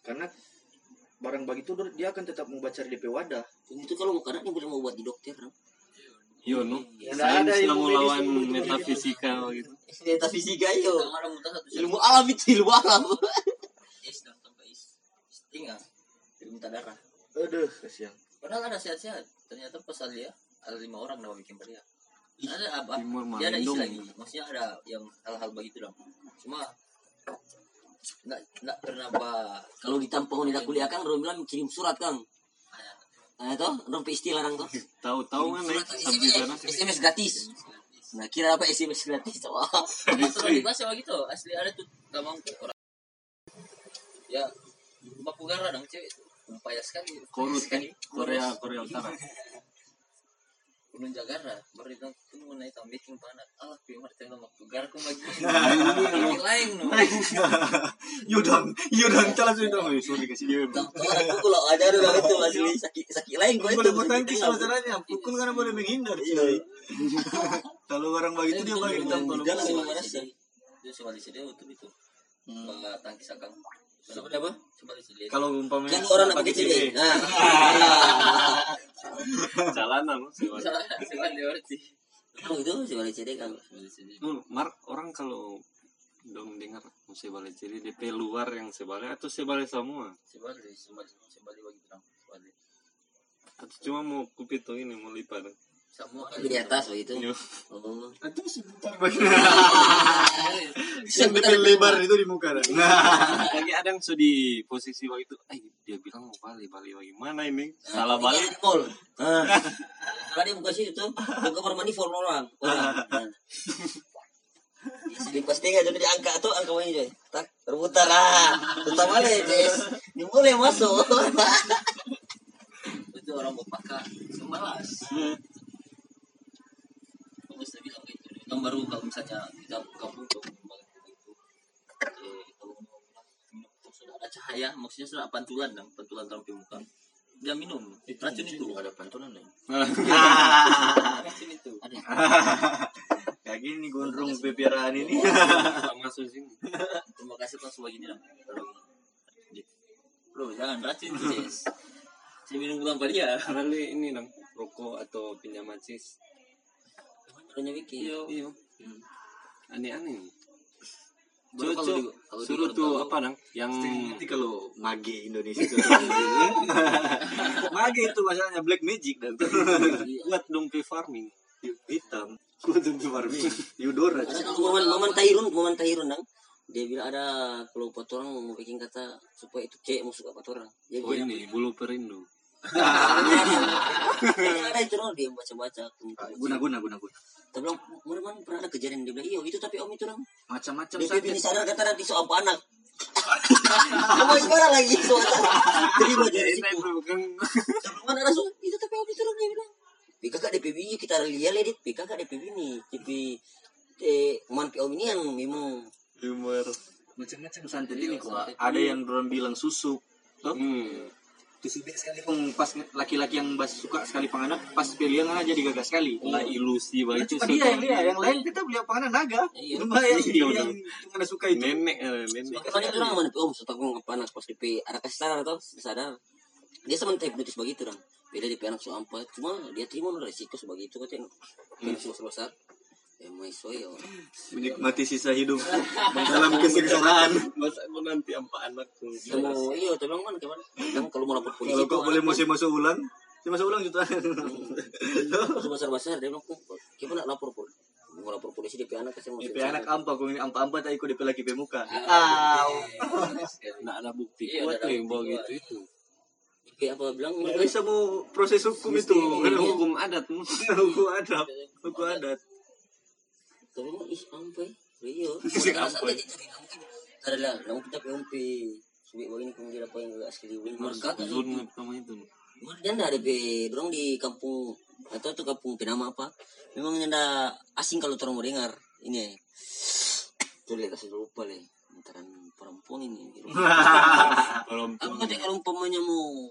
Karena barang begitu dia akan tetap membaca di DP wadah. itu kalau mau karena ini boleh mau buat di dokter dong Yo no, Ya, ada sains ilmu mau medis lawan tuh, begitu. metafisika gitu. Data fisika yo. Ada Ilmu alam itu ilmu alam. *laughs* is dan tanpa is tinggal jadi muntah darah Aduh, kasihan. padahal ada sehat-sehat ternyata pas dia ada lima orang nama bikin dia ada apa dia ada Malindung. istilahnya maksudnya ada yang hal-hal begitu dong cuma nggak nggak pernah ba Kalau di tampung udah kuliah kan orang bilang kirim surat kan. Nah itu orang istilah orang tuh. *laughs* Tahu-tahu kan nih Surat sampai sana. SMS, gratis. Nah kira apa SMS gratis? Masalah *laughs* di bahasa begitu asli ada tuh gamang tuh orang ya baku gara dong cewek upaya sekali Korut kan Korea Korea Utara. *laughs* Ulun Jakarta baru itu naik tambah bikin panas ah pimar tengah waktu gar aku lagi *laughs* lain no Yudang, yudang telah sudah dong. Sorry kasih dia. Aku kalau ada orang itu asli sakit sakit lain gue itu. Boleh bertangkis masalahnya. Pukul karena boleh menghindar. Iya. *laughs* Kalau orang begitu dia bagi tampil. Dia langsung merasa. dia coba di sini untuk itu. Bangga tangkis akang Seperti apa? di Kalau umpamanya Kan orang pakai CD. Nah. Jalanan loh. sewa. coba dia berarti Kalau itu sih boleh CD kan. di Hmm, Mark orang kalau dong dengar mau sebalik jadi DP luar yang sebalik atau sebalik semua di di coba di bagi di atau cuma mau kupit tuh ini mau lipat semua Tapi di atas begitu. Yo. Oh. Itu sebentar bagi. *laughs* Yang Yang DP lebar itu di muka. Nah. *laughs* lagi ada yang sudah di posisi begitu eh dia bilang mau balik balik bagaimana ini salah Nah, balik di mall. Nah. Kalau dia buka situ tuh, ke kamar mandi for orang. orang. Nah. Di pas tiga jadi diangkat tuh angka ini deh. Tak rebutan lah. Tetap balik, Jess. Ini boleh masuk. itu orang bapak semalas kamu sudah bilang yang baru kalau misalnya kita minum tuh sudah ada cahaya maksudnya sudah pantulan dong pantulan dalam muka. Dia minum racun itu. ada pantulan ya? *laughs* Racun itu. Ada. Kayak gini gondrong pepiaraan ini. *laughs* Masuk sini. Terima kasih pas begini dong Kalau- bro jangan racun itu Jess saya minum tanpa dia. Karena li- ini dong rokok atau pinjaman sis Barunya Vicky. iya. Iya. Aneh-aneh. Di- kalau di- suruh tuh apa dong yang nanti kalau mage Indonesia itu *laughs* mage itu masalahnya black magic dan buat dompe farming. Hitam. *laughs* Kudu farming. Eudora Ada kalau momen momen Tairun, momen Tairun dong. Dia bilang ada kalau empat orang mau bikin kata supaya itu cek masuk empat orang. Jadi oh dia ini bulu perindu ada itu loh dia baca-baca. guna guna guna guna Tapi bilang, mana mana pernah ada kejadian dia bilang, iya itu tapi om itu orang. macam-macam Dia ini sadar kata nanti soal apa anak. Kamu gimana lagi soal terima dari situ. Tapi mana ada soal itu tapi om itu orang dia bilang. Kakak DPB kita lihat lihat pi kakak DPB nih, tapi eh man om ini yang memang humor macam-macam santet ini kok ada yang orang bilang susuk toh hmm. Terus sekali pun pas laki-laki yang bas suka sekali panganak pas pilihan aja digagas sekali. Lah ilusi Nah, bagi cuma dia yang dia yang lain kita beli panganak naga. Iya. cuma yang, Iya, yang cuma ada suka itu. Nenek eh, nenek. Bagaimana itu orang mana om setakung apa anak pas DP ada kasih sadar atau sadar. Dia sama putus begitu dong beda DP anak so empat. Cuma dia terima resiko sebagai itu katanya. Kan sebesar. besar ya menikmati sisa hidup dalam kesengsaraan. Masa aku nanti apa anakku mau iya tapi bilang mana gimana kan kalau mau lapor polisi kalau kau boleh masih masuk ulang masih masuk ulang jutaan. Sebesar besar dia bilang "Kok, gimana lapor pol mau lapor polisi DP anak kasih mau DP anak ampa kau ini ampa ampa tak ikut DP lagi pe muka. Nggak ada bukti Iya, kuat ada yang bawa bukti gitu itu. DP apa bilang? Nggak bisa mau proses hukum itu. *laughs* hukum adat. Hukum adat. Hukum adat tapi mah ih ampe iya *laughs* Ampe. ada lah. Namun kita PMP subi begini kemudian apa yang agak sekali Marka kan zon apa itu dia ada DP dorong di kampung. Atau tuh kampung penama apa. Memang ada asing kalau orang mau dengar. Ini tuh lihat kasih lupa le antaran perempuan ini. *laughs* Kalau aku kata kalau umpamanya mau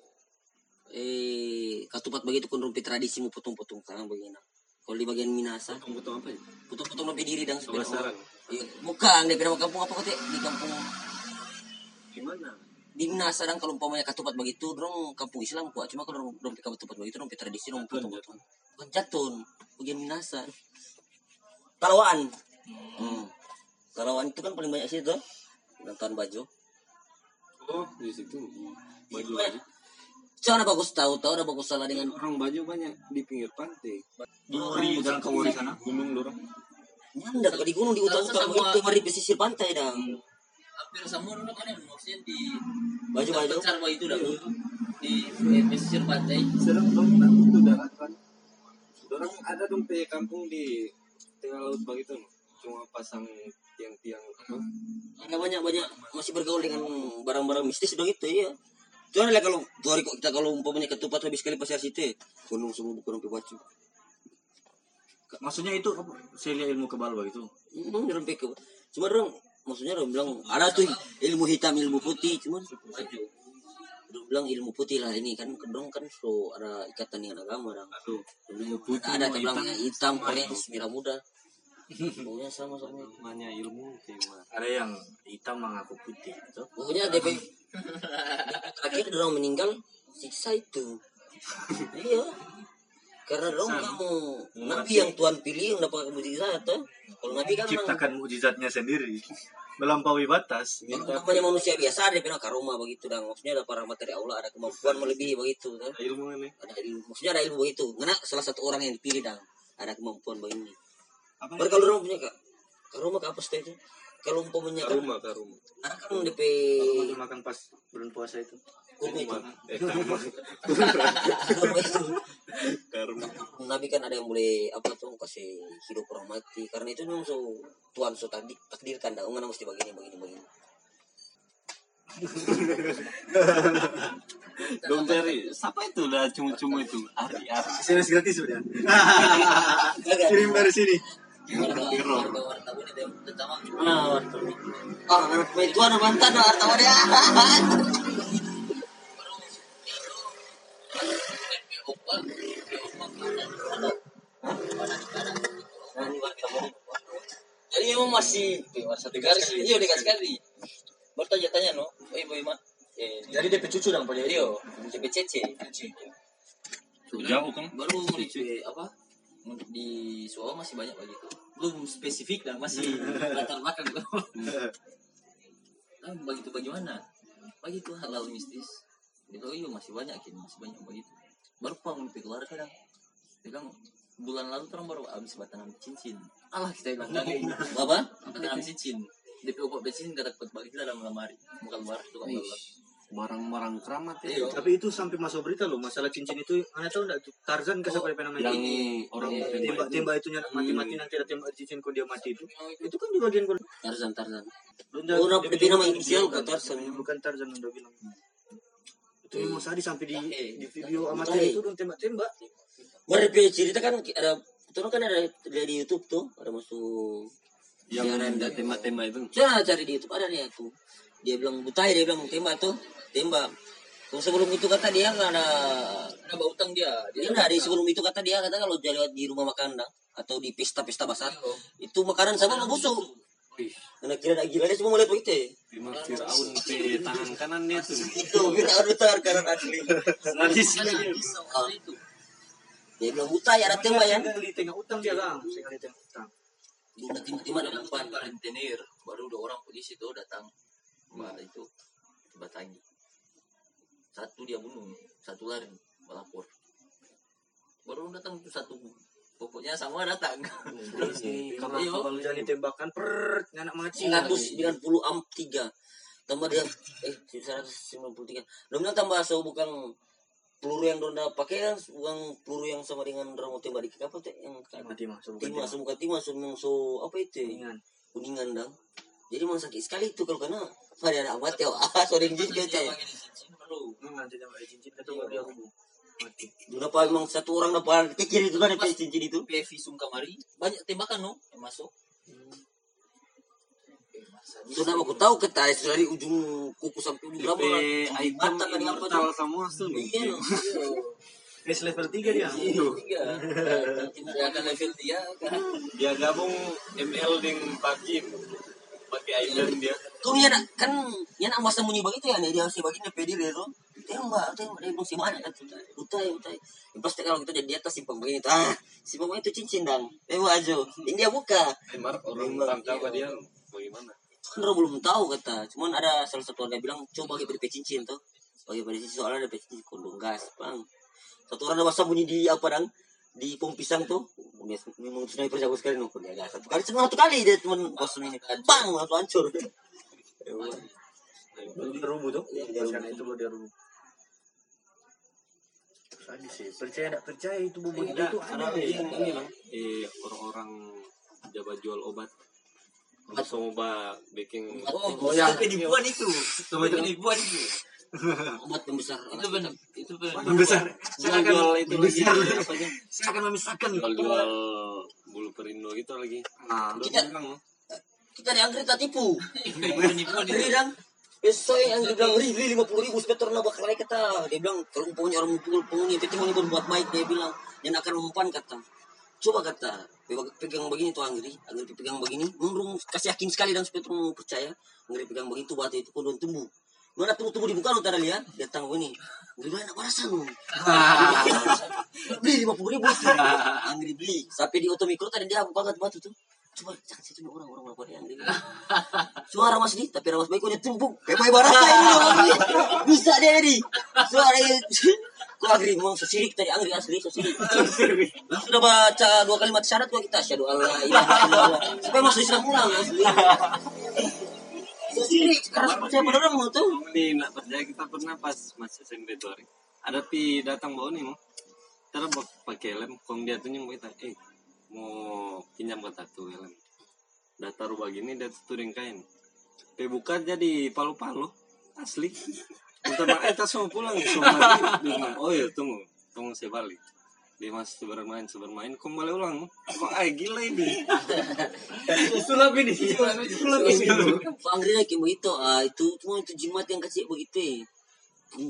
eh katupat begitu kon rompi tradisi mau potong-potong tangan begini kalau di bagian Minasa betul apa ya? Potong-potong rompi diri dan sepeda orang. Iya, bukan di penama kampung apa kata di kampung gimana di Minasa dan kalau umpamanya katupat begitu dorong kampung Islam kuat. Cuma kalau dorong rompi katupat begitu rompi tradisi dorong potong-potong. bukan jatun bagian Minasa. Kalawaan hmm. Kalawaan itu kan paling banyak sih tuh. Nonton baju. Oh di situ. Baju baju Jangan bagus tahu tahu ada bagus salah dengan orang baju banyak di pinggir pantai. Duri dalam kawuri sana. Gunung dorong. Nyanda kalau di gunung di utara-utara Semua- begitu mari pesisir pantai dah hampir semua orang kan maksudnya di baju-baju. Bencar bahwa itu dah di di pesisir pantai. Serem dong nak itu darat kan. Dorong ada dong pe kampung di tengah laut begitu. Cuma pasang tiang-tiang apa. Ada banyak banyak masih bergaul dengan barang-barang mistis dong itu iya Jangan lah kalau tuh hari kok kita kalau umpamanya ketupat habis kali pasar situ gunung semua bukan sampai baju maksudnya itu apa? saya lihat ilmu kebal begitu Hmm, dia sampai ke cuma orang maksudnya orang bilang ada tuh ilmu hitam ilmu putih. Cuma baju Dia bilang ilmu putih lah ini kan kedong kan so ada ikatan dengan agama tuh ilmu putih ada ada bilang hitam. paling merah muda pokoknya sama sama. Namanya ilmu tema ada yang hitam mengaku putih gitu. Pokoknya DP *laughs* terakhir orang meninggal siksa itu. *laughs* Iya. Karena dong kamu nabi. Yang Tuhan pilih yang dapat mujizat tuh kalau nabi kan ciptakan mujizatnya sendiri. *laughs* Melampaui batas. Yang namanya manusia biasa ada bilang karoma begitu dan maksudnya ada para materi Allah ada kemampuan melebihi begitu tuh. ilmu ini. Ada ilmu maksudnya ada ilmu begitu. Karena salah satu orang yang dipilih dan ada kemampuan begini. Apa baru kalau orang punya kak karoma ke apa itu kalau umpamanya kan? karuma karuma ada kan DP kalau mau dimakan pas bulan puasa itu. Itu Eh. Nabi *laughs* kan ada yang boleh apa tuh kasih hidup orang mati karena itu memang so Tuhan so tadi takdirkan dah mana mesti begini begini begini. *laughs* Dong cari siapa itu? Lah cuma-cuma itu. Ari Ari. SMS gratis sudah. *laughs* Kirim dari sini. Jadi emang masih dekat sekali. Iya dekat sekali. Bertanya-tanya no, oh ibu Ima. Eh, Jadi DP cucu dong Pak Jadi. Rio, CPCC. Jauh kan? Baru di apa? Di Suau masih banyak begitu. Belum spesifik dan masih latar belakang. Nah, begitu bagaimana? Begitu halal mistis. Itu iya masih banyak kan, masih banyak begitu. Baru pang keluar kadang. Bilang bulan lalu orang baru habis batangan cincin. Allah kita bilang *laughs* lagi. apa Batangan cincin. DP obat bensin kata kuat balik dalam lemari. Bukan luar itu kan keluar. Barang-barang keramat Iya. ya. Tapi itu sampai masuk berita loh masalah cincin itu. Anda tahu enggak Tarzan ke siapa yang namanya? Yang orang tembak tembak itu nyanak mati-mati nanti ada tembak cincin kok dia mati itu. Itu kan di bagian kon. Tarzan Tarzan orang bilang nama inisial bukan- ke Tarzan Bukan Tarzan udah bilang. Itu memang sadis sampai di di video Betul. amatir itu dong tembak-tembak. DP cerita kan ada itu kan ada di YouTube tuh ada masuk yang ada tembak-tembak itu. Jangan cari di YouTube ada dia tuh. Dia bilang butai dia bilang tembak tuh tembak. Terus sebelum itu kata dia nggak ada Ada bau utang dia. dia nggak di sebelum itu kata dia kata kalau jadi di rumah makan dah, atau di pesta-pesta besar itu makanan sama mau busuk. Karena kira ada gila dia cuma melihat begitu. Lima Fir'aun ke tangan kanannya tuh. Itu kita ada tar kanan asli. Sadis. Ah. Dia bilang butai ada tembak ya. Sekali tengah utang dia kan. Sekali tengah utang. Tiba-tiba ada depan. rentenir baru dua orang polisi itu datang mbak itu batangi satu dia bunuh satu lari melapor baru datang tuh satu pokoknya semua datang *laughs* Karena Iya. Kalau jadi tembakan per anak mati. 190 am 3 tambah dia eh 193 belum tambah so bukan peluru yang donda pakai kan bukan peluru yang sama dengan orang mau tembak di kapal tuh yang Mati mah. so bukan timah so bukan timah so apa itu? Kuningan. kuningan dang jadi memang sakit sekali itu kalau kena ada anak mati *laughs* ah sorry gitu dia ya Hmm, di cincin itu baru dia rubuh. Mati. Kenapa emang satu orang dapat kecil itu kan yang cincin itu? PV sum kamari banyak tembakan no yang masuk Sudah aku tahu kata dari ujung kuku sampai ujung rambut. item kan apa immortal tuh? semua tuh. Iya, no. Base *laughs* level 3 dia. tiga ya kan level dia kan Dia gabung ML dengan PUBG. Pakai item dia. Tuh ya nak kan ya nak masa bunyi begitu ya dia si bagian pedi dia tuh. Tembak, tembak dia belum si mana kan tuh. Utai, utai. Ya, Pasti kalau kita jadi di atas simpang begini tuh. Ah, simpang begini itu cincin dang. Tembak aja. Ini dia buka. Emar orang Memang, tangkap iya. dia bagaimana? Kan orang belum tahu kata. Cuman ada salah satu orang bilang coba bagi DP cincin tuh. Bagi pada cincin soalnya DP cincin kondom gas, bang. Satu orang ada masa bunyi di apa dang? Di pom pisang tuh. Memang sniper jago sekali dia gas. Satu kali cuma satu kali dia cuman kosong ini. Bang, langsung hancur. *laughs* Ya dia rubuh tuh. Iya, Karena itu dia rubuh. Sadis sih. Percaya tidak percaya itu bobo itu Ada tuh ada ada. ini ini lah. Eh orang-orang jabat jual obat. Coba bikin oh, Oh, ya. ya. penipuan itu Coba itu. penipuan itu Obat pembesar. itu benar itu benar Membesar. jual-jual itu lagi apa aja? Saya akan memisahkan. Jual-jual bulu perindo gitu lagi. Ah, Udah Kita- bilang, Kita dianggri tak tipu. itu Beli dang. Besok yang dia bilang beli lima puluh ribu sepetor nak bakal lagi kata. Dia bilang kalau punya orang mukul penghuni itu cuma berbuat baik dia bilang yang akan mempan kata. Coba kata pe- pegang begini tuh anggri, anggri pegang begini, menurung kasih yakin sekali dan supaya mau percaya. Anggri pegang begini tuh batu itu kodon tumbuh. Mana tumbuh tumbuh dibuka lu tadi lihat, datang begini. Anggri banyak barasan lu. *laughs* beli lima puluh ribu. Anggri beli. Sampai di otomikro tadi dia buka batu tuh. Coba jangan situ orang orang lapor yang Anggri. Suara Mas di, tapi Mas Baik udah tumpuk. Kayak bayi barasa ini orang ini. Bisa dia ini. Suara ini. Kau agri mau sesirik tadi agri asli sesirik. Lu sudah baca dua kalimat syarat kok kita syahadu Allah ilaha illallah. Supaya masuk Islam ulang asli. Sendiri harus percaya pada orang mau tuh nih nak percaya kita pernah pas masih SMP tuh hari. Ada pi datang bawa nih mau. Cara pakai helm, kom dia tuh nyong kita, eh mau pinjam kata tuh helm. Udah taruh begini dia tuh turing kain. Pi buka jadi palu-palu asli. Main kita semua pulang semua bilang, oh iya tunggu, tunggu saya balik. Dia masih bermain, bermain, kembali ulang. Kok ay gila *laughs* ini. Sulap ini. Sulap ini. Pak Anggrek kayak begitu ah itu cuma itu jimat yang kasih begitu.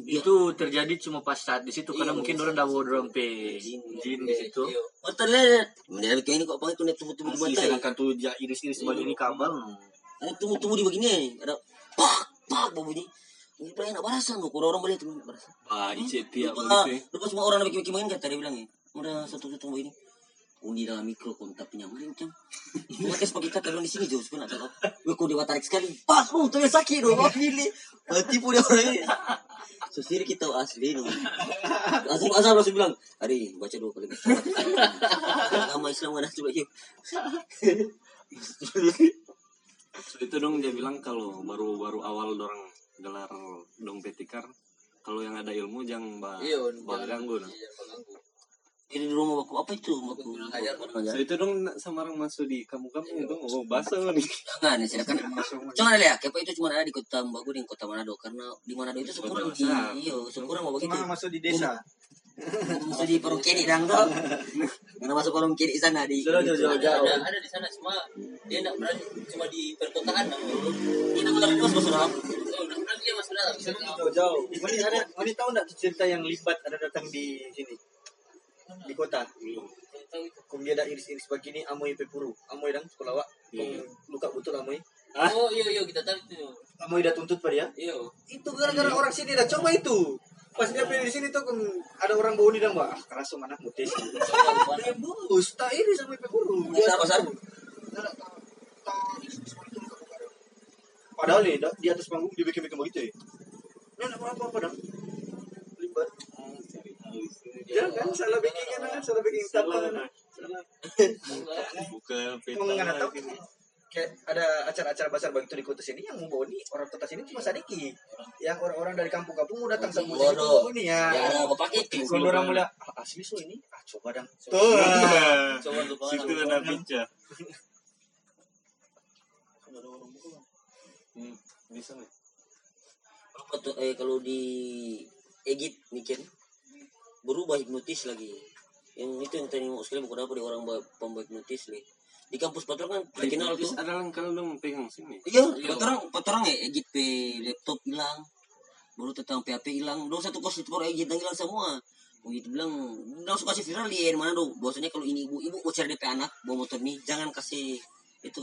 Dia- itu terjadi cuma pas saat di situ karena Iya, mungkin orang dah bawa dorong pe jin di situ Oh, terlihat. Mendadak kayak ini kok panggil tuh tumbuh-tumbuh di Asli, mata. sedangkan tuh ja iris-iris begini kabel Ada tumbuh-tumbuh di begini. Ada pak pak bunyi. Ini pengen loh. Kalau orang boleh tuh nak barasan. Bah, icet tiap Lupa, begitu. ya. lupa semua orang bikin bikin kata dia bilang ya. Udah satu satu begini. Undi dalam mikro kontak penyaman macam. Mereka sebagai kata bilang di sini jauh sebenarnya apa. Gue kau dewa tarik sekali. Pak, lu tuh yang sakit dong. Kau pilih. Tipu dia orang ini. Sesiri kita asli dong. Langsung azam langsung bilang, Hari baca dua kali. Agama Islam mana coba yuk. Itu dong dia bilang kalau baru-baru awal dorang gelar dong petikar kalau yang ada ilmu jangan bah, Iya, bah jangan- ganggu nah. Iya. Ini di rumah aku apa itu? Aku Ngajar, So, itu dong sama orang masuk di kamu-kamu itu oh bahasa nih. Jangan ya, silakan. Cuma lihat, kepo itu cuma ada di kota Mbagu dan kota Manado karena di Manado itu sekurang di iya, sekurang mau begitu. Cuma masuk di desa. Masuk di Parung Kiri dang dong. Karena masuk Parung Kiri sana di. Jauh, jauh, jauh, di- jauh. Ada, ada di sana cuma dia enggak berani cuma di perkotaan. Ini nama dari mas masuk dalam. Dia masuk dalam. Jauh-jauh. Mani ada, Mani tahu nggak cerita yang libat ada datang di sini di kota. Kum dia ada iris-iris begini amoy pepuru. Amoy dang sekolah wak. Luka betul amoy. Oh iya iya kita tahu itu. Amoy dah tuntut pada dia. Iya. Itu gara-gara orang sini dah coba itu. Pas dia pilih di sini tuh ada orang bau dang wak. Ah, keras anak mutis. Dia bus, tak iris sampai pepuru. Dia Besar besar. Padahal nih di atas panggung dibikin-bikin begitu ya. Nah, apa apa apa dong. Libat. Ya kan salah bikin kan salah bikin tata kan. Salah. Bukan nggak tahu. lagi nih. Kayak ada acara-acara besar begitu di kota sini yang membawa nih orang kota sini cuma Sadiki. Yang orang-orang dari kampung-kampung mau datang itu Bodoh. ini ya. Ya bapak itu. Kalau orang mulai ah, asli so ini, ah coba dong. Tuh. Coba untuk Situ ada picture. Hmm, di sana. Kalau eh kalau di Egit mikir berubah hipnotis lagi. Yang itu yang tadi mau sekali bukan apa di orang pembuat hipnotis nih. Di kampus Patrol kan terkenal tuh. Ada lang kalau dong pegang sini. Iya, patrang patrang ya Egit pe laptop hilang. Baru tentang PHP hilang. Dong satu kos itu baru Egit yang hilang semua. Begitu bilang, langsung kasih viral di mana dong. Bahwasanya kalau ini ibu ibu mau cari DP anak bawa motor nih, jangan kasih itu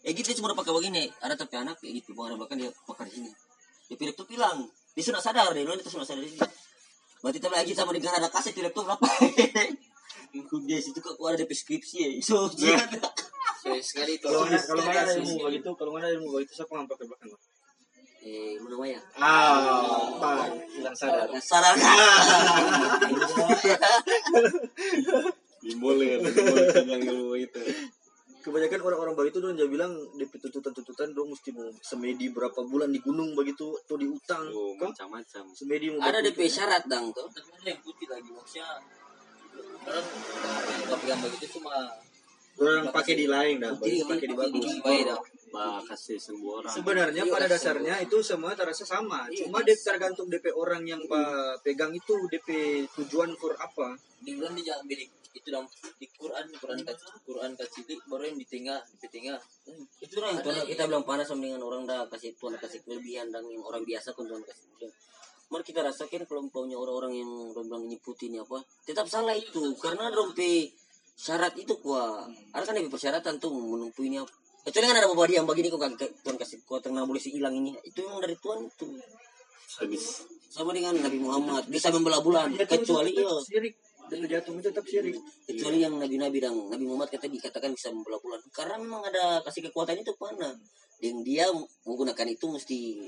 kan. Egit dia cuma pakai begini, ada tapi anak Egit di bawah bahkan dia pakai di sini. DP laptop hilang. Dia sudah sadar dia sudah sadar di sini. Berarti tapi Egit sama dengan ada kaset di laptop berapa? Dia situ kok ada DP skripsi ya. So, Sekali sekali itu. Kalau mana kalau mana ada ilmu begitu, kalau mana ada ilmu begitu siapa yang pakai belakang? Eh mana Maya? Ah, hilang sadar. Sadar. *laughs* *laughs* Boleh, boleh pegang dulu itu. Kebanyakan orang-orang begitu dong dia bilang di tuntutan-tuntutan dong mesti mau semedi berapa bulan di gunung begitu atau di utang. Oh, macam-macam. Semedi mau ada DP syarat dang tuh. Tapi ada yang putih lagi maksudnya. Orang pegang begitu cuma orang pakai di lain dah, pakai di bagus. di baik dah. Bah, kasih semua orang. Sebenarnya Iya, pada dasarnya itu semua terasa sama. Iya, Cuma dia tergantung DP orang yang pegang itu DP tujuan for apa. di bulan dia jangan bilik itu dalam di Quran Quran kecil Quran kecil baru yang di tengah di tengah Itu yang Tuhan kita bilang panas sama dengan orang dah kasih Tuhan kasih kelebihan dan yang orang biasa pun Tuhan kasih kelebihan. Mari kita rasakan kalau umpamanya orang-orang yang orang bilang nyebutin ini apa, tetap salah itu karena rompe syarat itu kuah. Ada kan DP persyaratan tuh menumpu ini apa. Kecuali kan ada beberapa yang begini kok Tuhan kasih kuat tenang boleh hilang ini. Itu memang dari Tuhan itu. Habis. Sama dengan Nabi Muhammad bisa membelah bulan itu kecuali tetap iya. Dan jatuh itu tetap syirik. kecuali yang nabi-nabi dan Nabi Muhammad kata dikatakan bisa membelah bulan karena memang ada kasih kekuatan itu mana dan dia menggunakan itu mesti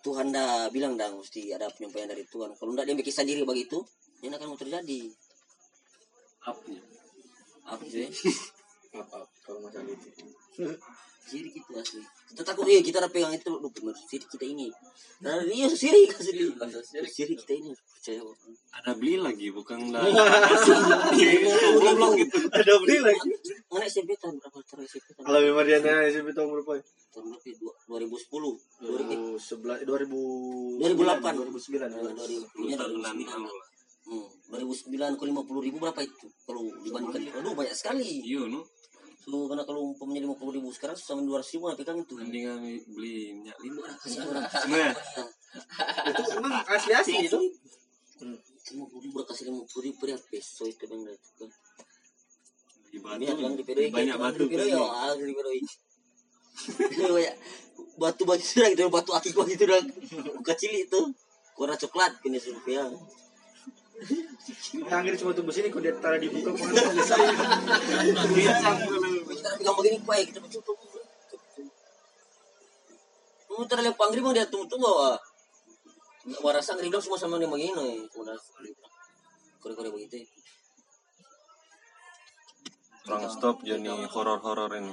Tuhan dah bilang dah mesti ada penyampaian dari Tuhan. Kalau tidak dia bikin sendiri begitu ini akan terjadi. Apa? Sih Apa? Kalau *laughs* masalah itu. Sirik itu asli. Kita takut iya kita udah pegang itu lu bener sirik kita ini. Nah iya sirik *laughs* asli. Sirik kita ini percaya. Ada beli lagi bukan lah goblok gitu Ada beli lagi. Mana SMP tahun berapa tahun SMP tahun? Kalau memang dia nanya SMP tahun berapa? ya? Tahun berapa? ya? Dua- 2010. 2011 2000 2008. 2009. Nah, 2000 ya, tahunan 2009. lalu lah Hmm, 2009 ke 50 ribu berapa itu? Kalau dibandingkan aduh banyak sekali. iya no So, karena kalau umpamanya 50 ribu sekarang sama 200 ribu nggak pegang itu. mending kami beli minyak lima. Nah Itu memang asli asli itu. Lima puluh ribu kasih lima puluh ribu ya peso itu bang itu kan. di batu. bilang di PDI banyak batu di PDI ya, di banyak batu batu itu gitu batu aki gua gitu dong kecil itu warna coklat kini suruh yang Yang cuma tunggu sini kok dia taruh di muka kok selesai. *laughs* kita pegang begini kuai kita betul Kamu terlihat panggil bang dia tunggu tunggu ah. Warasa ngeri semua sama dia begini, udah kore kore begitu. orang stop jadi horor-horor ini